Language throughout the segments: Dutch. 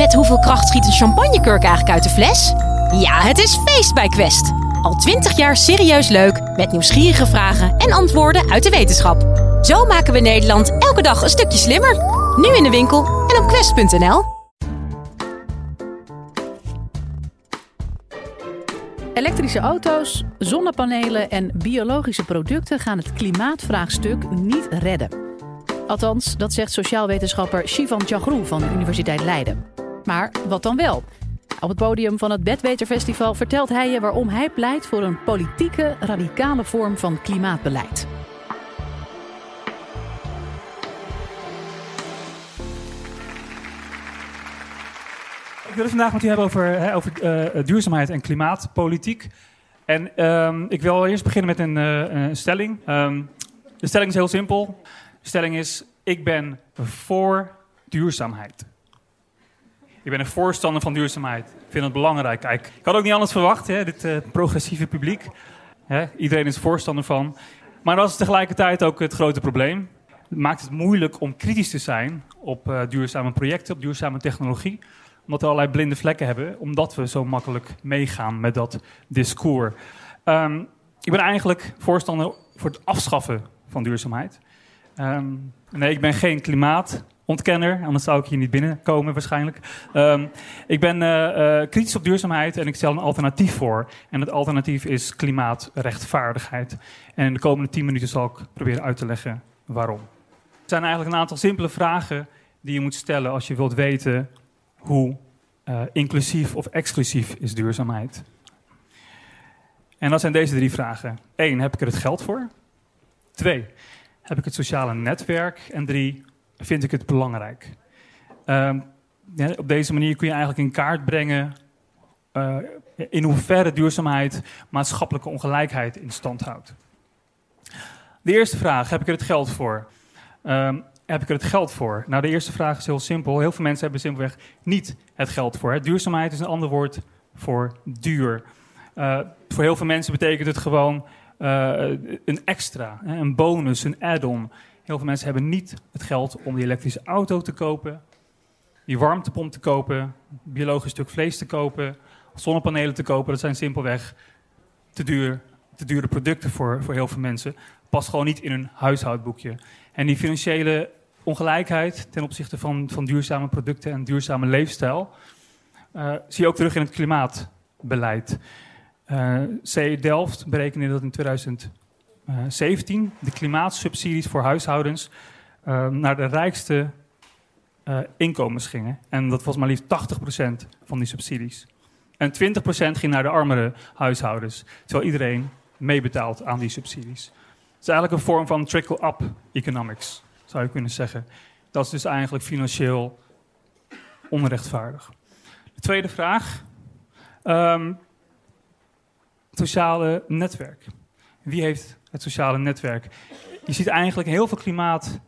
Met hoeveel kracht schiet een champagnekurk eigenlijk uit de fles? Ja, het is feest bij Quest. Al twintig jaar serieus leuk, met nieuwsgierige vragen en antwoorden uit de wetenschap. Zo maken we Nederland elke dag een stukje slimmer. Nu in de winkel en op quest.nl. Elektrische auto's, zonnepanelen en biologische producten gaan het klimaatvraagstuk niet redden. Althans, dat zegt sociaal wetenschapper Shivan Chagrou van de Universiteit Leiden. Maar wat dan wel? Op het podium van het Bedweterfestival vertelt hij je waarom hij pleit voor een politieke, radicale vorm van klimaatbeleid. Ik wil het vandaag met u hebben over, hè, over uh, duurzaamheid en klimaatpolitiek. En um, ik wil eerst beginnen met een, een stelling. Um, de stelling is heel simpel. De stelling is: ik ben voor duurzaamheid. Ik ben een voorstander van duurzaamheid. Ik vind het belangrijk. Kijk, ik had ook niet anders verwacht, hè, dit uh, progressieve publiek. Hè, iedereen is voorstander van. Maar dat is tegelijkertijd ook het grote probleem. Het maakt het moeilijk om kritisch te zijn op uh, duurzame projecten, op duurzame technologie. Omdat we allerlei blinde vlekken hebben, omdat we zo makkelijk meegaan met dat discours. Um, ik ben eigenlijk voorstander voor het afschaffen van duurzaamheid. Um, nee, ik ben geen klimaat ontkenner, anders zou ik hier niet binnenkomen waarschijnlijk. Um, ik ben uh, uh, kritisch op duurzaamheid en ik stel een alternatief voor. En het alternatief is klimaatrechtvaardigheid. En in de komende tien minuten zal ik proberen uit te leggen waarom. Er zijn eigenlijk een aantal simpele vragen die je moet stellen als je wilt weten hoe uh, inclusief of exclusief is duurzaamheid. En dat zijn deze drie vragen. Eén, heb ik er het geld voor? Twee, heb ik het sociale netwerk? En drie, vind ik het belangrijk. Um, ja, op deze manier kun je eigenlijk in kaart brengen uh, in hoeverre duurzaamheid maatschappelijke ongelijkheid in stand houdt. De eerste vraag, heb ik er het geld voor? Um, heb ik er het geld voor? Nou, de eerste vraag is heel simpel. Heel veel mensen hebben simpelweg niet het geld voor. Duurzaamheid is een ander woord voor duur. Uh, voor heel veel mensen betekent het gewoon uh, een extra, een bonus, een add-on. Heel veel mensen hebben niet het geld om die elektrische auto te kopen, die warmtepomp te kopen, biologisch stuk vlees te kopen, zonnepanelen te kopen. Dat zijn simpelweg te, duur, te dure producten voor, voor heel veel mensen. Past gewoon niet in hun huishoudboekje. En die financiële ongelijkheid ten opzichte van, van duurzame producten en duurzame leefstijl uh, zie je ook terug in het klimaatbeleid. Uh. Delft berekende dat in 2000. 17 de klimaatsubsidies voor huishoudens uh, naar de rijkste uh, inkomens gingen. En dat was maar liefst 80% van die subsidies. En 20% ging naar de armere huishoudens, terwijl iedereen meebetaalt aan die subsidies. Het is eigenlijk een vorm van trickle-up economics, zou je kunnen zeggen. Dat is dus eigenlijk financieel onrechtvaardig. De tweede vraag. Um, sociale netwerk. Wie heeft het sociale netwerk. Je ziet eigenlijk heel veel klimaat-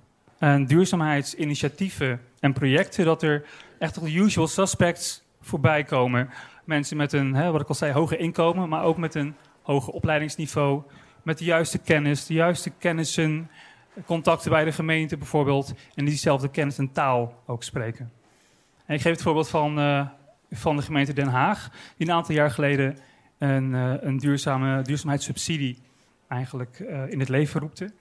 en duurzaamheidsinitiatieven en projecten dat er echt de usual suspects voorbij komen. Mensen met een, hè, wat ik al zei, hoger inkomen, maar ook met een hoger opleidingsniveau. Met de juiste kennis, de juiste kennissen, contacten bij de gemeente bijvoorbeeld. En die diezelfde kennis en taal ook spreken. En ik geef het voorbeeld van, uh, van de gemeente Den Haag, die een aantal jaar geleden een, uh, een duurzame, duurzaamheidssubsidie eigenlijk uh, in het leven roepte.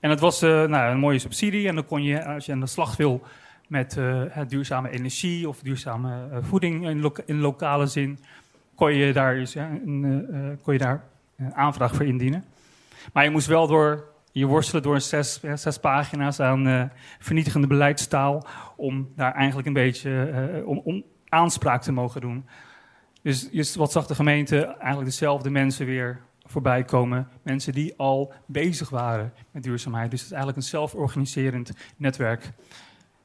En dat was uh, nou, een mooie subsidie. En dan kon je, als je aan de slag wil met uh, duurzame energie of duurzame voeding in, in, lokale zin, kon je daar, dus, ja, een, kon je daar een aanvraag voor indienen. Maar je moest wel door, je worstelen door zes, zes pagina's aan vernietigende beleidstaal om daar eigenlijk een beetje om, om aanspraak te mogen doen. Dus, dus wat zag de gemeente eigenlijk dezelfde mensen weer voorbij komen. Mensen die al bezig waren met duurzaamheid. Dus het is eigenlijk een zelforganiserend netwerk.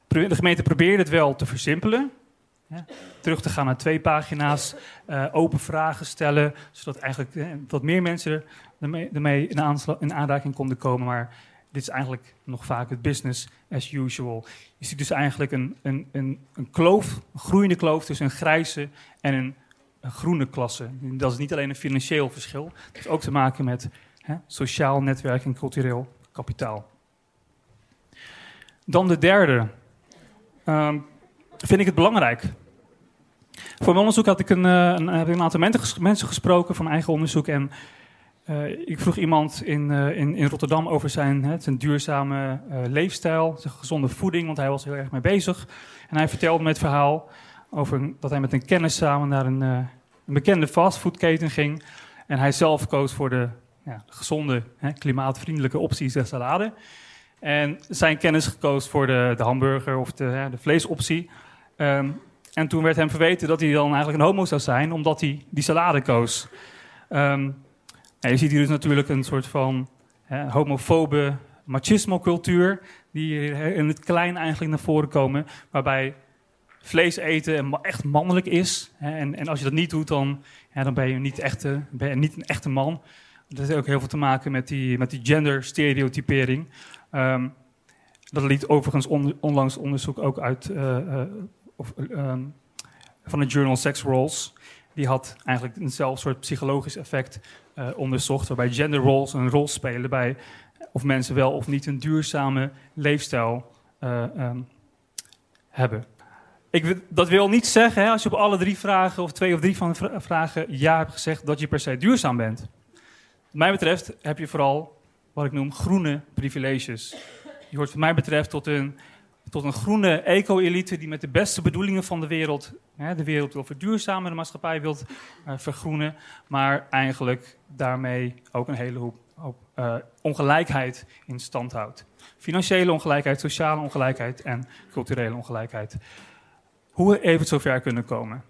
De gemeente probeerde het wel te versimpelen. Ja, terug te gaan naar twee pagina's, uh, open vragen stellen, zodat eigenlijk eh, wat meer mensen ermee in, in, aanraking konden komen. Maar dit is eigenlijk nog vaak het business as usual. Je ziet dus eigenlijk een, een, een, een kloof, een groeiende kloof tussen een grijze en een een groene klasse. Dat is niet alleen een financieel verschil, het heeft ook te maken met hè, sociaal netwerk en cultureel kapitaal. Dan de derde. Um, vind ik het belangrijk Voor mijn onderzoek had ik een, een, heb ik een aantal mensen gesproken van eigen onderzoek. En ik vroeg iemand in, in, in Rotterdam over zijn, hè, zijn duurzame leefstijl, zijn gezonde voeding, want hij was heel erg mee bezig. En hij vertelde me het verhaal over dat hij met een kennis samen naar een, een bekende fastfoodketen ging. En hij zelf koos voor de ja, gezonde, hè, klimaatvriendelijke opties de salade. En zijn kennis gekozen voor de, de hamburger of de, hè, de vleesoptie. Ehm, en toen werd hem verweten dat hij dan eigenlijk een homo zou zijn, omdat hij die salade koos. Um, je ziet hier dus natuurlijk een soort van hè, homofobe machismo-cultuur, die in het klein eigenlijk naar voren komen, waarbij vlees eten echt mannelijk is. En, en, als je dat niet doet, dan, dan ben, je niet, echte, ben niet een echte man. Dat heeft ook heel veel te maken met die, met die genderstereotypering. Um, dat liet overigens onlangs onderzoek ook uit uh, uh, of, uh, van het journal Sex Roles. Die had eigenlijk eenzelfde soort psychologisch effect eh, onderzocht, waarbij gender roles een rol spelen bij of mensen wel of niet een duurzame leefstijl um, hebben. Ik, dat wil niet zeggen, hè, als je op alle drie vragen, of twee of drie van de vragen ja hebt gezegd, dat je per se duurzaam bent. Wat mij betreft heb je vooral wat ik noem groene privileges. Je hoort wat mij betreft tot een, tot een groene eco-elite die met de beste bedoelingen van de wereld hè, de wereld wil verduurzamen, de maatschappij wil uh, vergroenen, maar eigenlijk daarmee ook een hele hoop, uh, ongelijkheid in stand houdt. Financiële ongelijkheid, sociale ongelijkheid en culturele ongelijkheid. Hoe heeft het zover kunnen komen?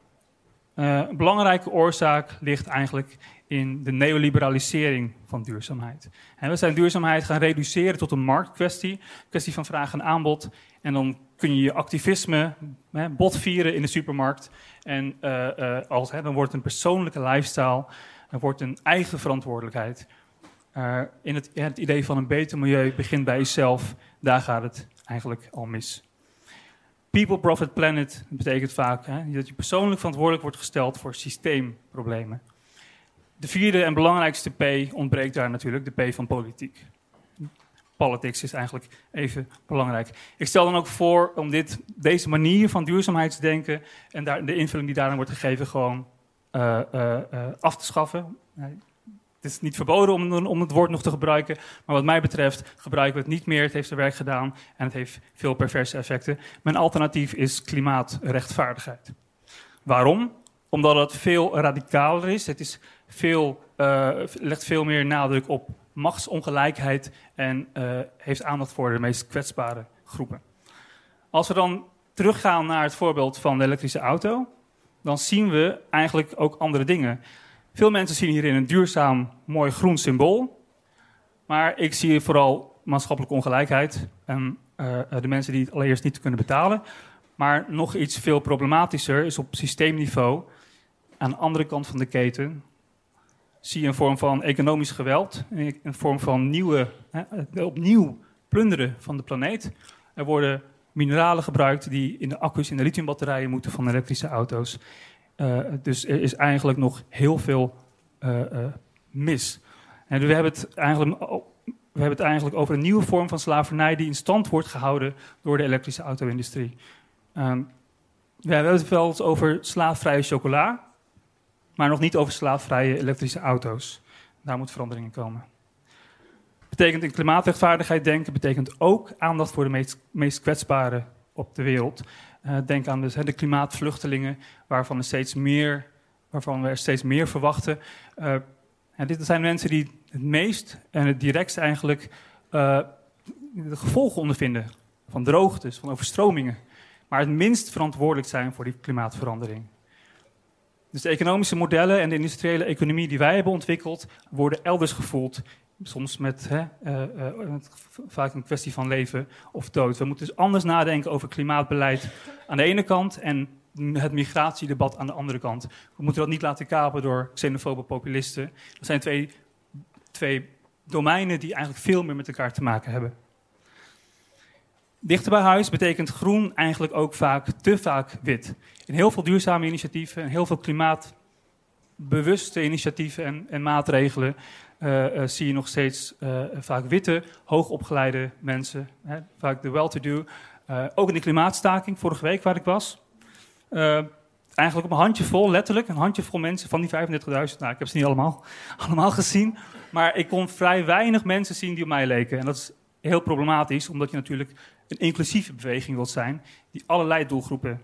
Uh, een belangrijke oorzaak ligt eigenlijk in de neoliberalisering van duurzaamheid. En we zijn duurzaamheid gaan reduceren tot een marktkwestie, kwestie van vraag en aanbod. En dan kun je je activisme hè, botvieren in de supermarkt. En uh, als, hè, dan wordt een persoonlijke lifestyle, dan wordt een eigen verantwoordelijkheid. In het, het idee van een beter milieu begint bij jezelf, daar gaat het eigenlijk al mis. People, Profit, Planet betekent vaak hè, dat je persoonlijk verantwoordelijk wordt gesteld voor systeemproblemen. De vierde en belangrijkste P ontbreekt daar natuurlijk, de P van politiek. Politics is eigenlijk even belangrijk. Ik stel dan ook voor om dit, deze manier van duurzaamheidsdenken en daar, de invulling die daarin wordt gegeven gewoon uh, uh, uh, af te schaffen. Het is niet verboden om, om, het woord nog te gebruiken, maar wat mij betreft gebruiken we het niet meer. Het heeft zijn werk gedaan en het heeft veel perverse effecten. Mijn alternatief is klimaatrechtvaardigheid. Waarom? Omdat het veel radicaler is. Het is veel, uh, legt veel meer nadruk op machtsongelijkheid en uh, heeft aandacht voor de meest kwetsbare groepen. Als we dan teruggaan naar het voorbeeld van de elektrische auto, dan zien we eigenlijk ook andere dingen. Veel mensen zien hierin een duurzaam, mooi groen symbool. Maar ik zie vooral maatschappelijke ongelijkheid en uh, de mensen die het allereerst niet kunnen betalen. Maar nog iets veel problematischer is op systeemniveau. Aan de andere kant van de keten zie je een vorm van economisch geweld, een vorm van nieuwe, hè, opnieuw plunderen van de planeet. Er worden mineralen gebruikt die in de accu's in de lithiumbatterijen moeten van elektrische auto's. Uh, dus er is eigenlijk nog heel veel uh, uh, mis. En we hebben, het eigenlijk, we hebben het eigenlijk over een nieuwe vorm van slavernij die in stand wordt gehouden door de elektrische auto-industrie. Um, we hebben het wel eens over slaafvrije chocola, maar nog niet over slaafvrije elektrische auto's. Daar moet verandering in komen. Betekent in klimaatrechtvaardigheid denken, betekent ook aandacht voor de meest, meest kwetsbaren op de wereld. Uh, denk aan dus, de klimaatvluchtelingen, waarvan, er steeds meer, waarvan we er steeds meer verwachten. En dit zijn mensen die het meest en het directst eigenlijk uh, de gevolgen ondervinden van droogtes, van overstromingen. Maar het minst verantwoordelijk zijn voor die klimaatverandering. Dus de economische modellen en de industriële economie die wij hebben ontwikkeld, worden elders gevoeld. Soms met hè, uh, uh, vaak een kwestie van leven of dood. We moeten dus anders nadenken over klimaatbeleid aan de ene kant en het migratiedebat aan de andere kant. We moeten dat niet laten kapen door xenofobe populisten. Dat zijn twee, twee domeinen die eigenlijk veel meer met elkaar te maken hebben. Dichter bij huis betekent groen eigenlijk ook vaak te vaak wit. In heel veel duurzame initiatieven, heel veel klimaatbewuste initiatieven en, en maatregelen uh, uh, zie je nog steeds uh, vaak witte, hoogopgeleide mensen, hè, vaak de well-to-do. ook in de klimaatstaking vorige week waar ik was. eigenlijk op een handjevol, letterlijk, een handjevol mensen van die 35.000. Nou, ik heb ze niet allemaal, allemaal gezien. Maar ik kon vrij weinig mensen zien die op mij leken. En dat is heel problematisch, omdat je natuurlijk een inclusieve beweging wilt zijn, die allerlei doelgroepen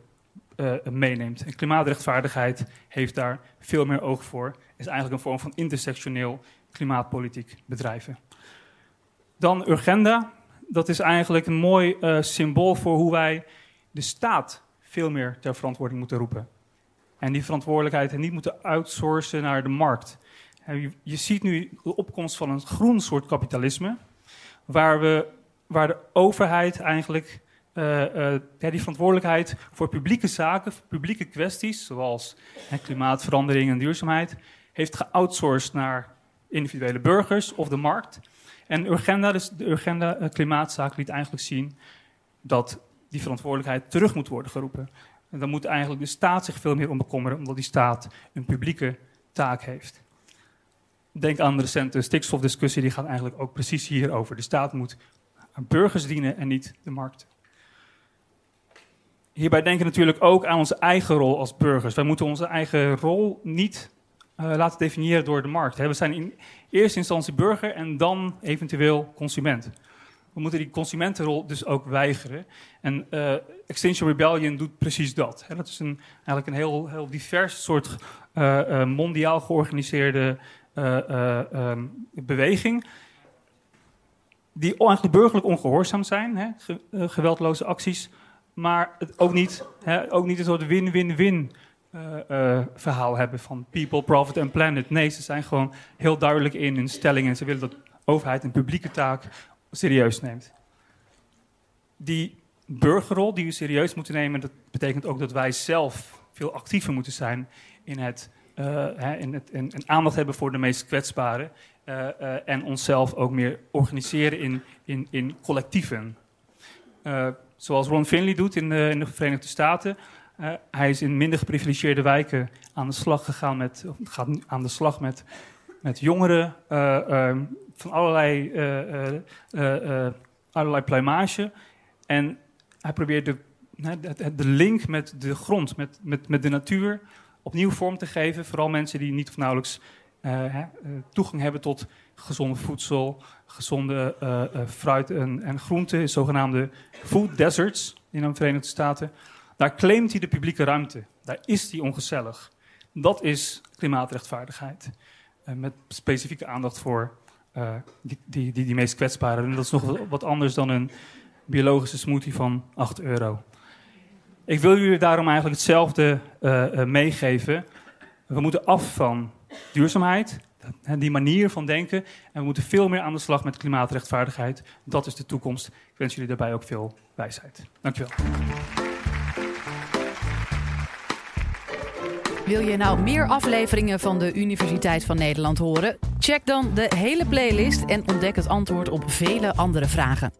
uh, meeneemt. En klimaatrechtvaardigheid heeft daar veel meer oog voor. Is eigenlijk een vorm van intersectioneel klimaatpolitiek bedrijven. Dan Urgenda. Dat is eigenlijk een mooi uh, symbool voor hoe wij de staat veel meer ter verantwoording moeten roepen. En die verantwoordelijkheid niet moeten outsourcen naar de markt. Je ziet nu de opkomst van een groen soort kapitalisme, waar, we, waar de overheid eigenlijk uh, uh, die verantwoordelijkheid voor publieke zaken, voor publieke kwesties, zoals klimaatverandering en duurzaamheid, heeft geoutsourced naar individuele burgers of de markt. En Urgenda, dus de Urgenda uh, Klimaatzaak liet eigenlijk zien dat die verantwoordelijkheid terug moet worden geroepen. En dan moet eigenlijk de staat zich veel meer om bekommeren, omdat die staat een publieke taak heeft. Denk aan de recente stikstofdiscussie, die gaat eigenlijk ook precies hierover. De staat moet burgers dienen en niet de markt. Hierbij denken we natuurlijk ook aan onze eigen rol als burgers. Wij moeten onze eigen rol niet uh, laten definiëren door de markt. We zijn in eerste instantie burger en dan eventueel consument. We moeten die consumentenrol dus ook weigeren. En uh, Extinction Rebellion doet precies dat. Dat is een, eigenlijk een heel, heel divers soort uh, mondiaal georganiseerde um, beweging. Die eigenlijk burgerlijk ongehoorzaam zijn, hè? geweldloze acties maar het ook niet, hè, ook niet een soort win-win-win uh, uh, verhaal hebben van people, profit en planet. Nee, ze zijn gewoon heel duidelijk in hun stelling en ze willen dat overheid een publieke taak serieus neemt. Die burgerrol die we serieus moeten nemen, dat betekent ook dat wij zelf veel actiever moeten zijn in het, hè, in het in aandacht hebben voor de meest kwetsbaren. en onszelf ook meer organiseren in, in, in collectieven zoals Ron Finley doet in de, in de Verenigde Staten. Hij is in minder geprivilegeerde wijken aan de slag gegaan met, gaat aan de slag met, met jongeren uh, van allerlei, allerlei pluimage. En hij probeert de, de link met de grond, met, met, met de natuur, opnieuw vorm te geven. Vooral mensen die niet of nauwelijks toegang hebben tot gezonde voedsel, gezonde uh, fruit en, en groenten, zogenaamde food deserts in de Verenigde Staten. Daar claimt hij de publieke ruimte. Daar is hij ongezellig. Dat is klimaatrechtvaardigheid. Met specifieke aandacht voor die, die, die, die meest kwetsbaren. En dat is nog wat anders dan een biologische smoothie van 8 euro. Ik wil jullie daarom eigenlijk hetzelfde meegeven. We moeten af van duurzaamheid, die manier van denken. En we moeten veel meer aan de slag met klimaatrechtvaardigheid. Dat is de toekomst. Ik wens jullie daarbij ook veel wijsheid. Dankjewel. Wil je nou meer afleveringen van de Universiteit van Nederland horen? Check dan de hele playlist en ontdek het antwoord op vele andere vragen.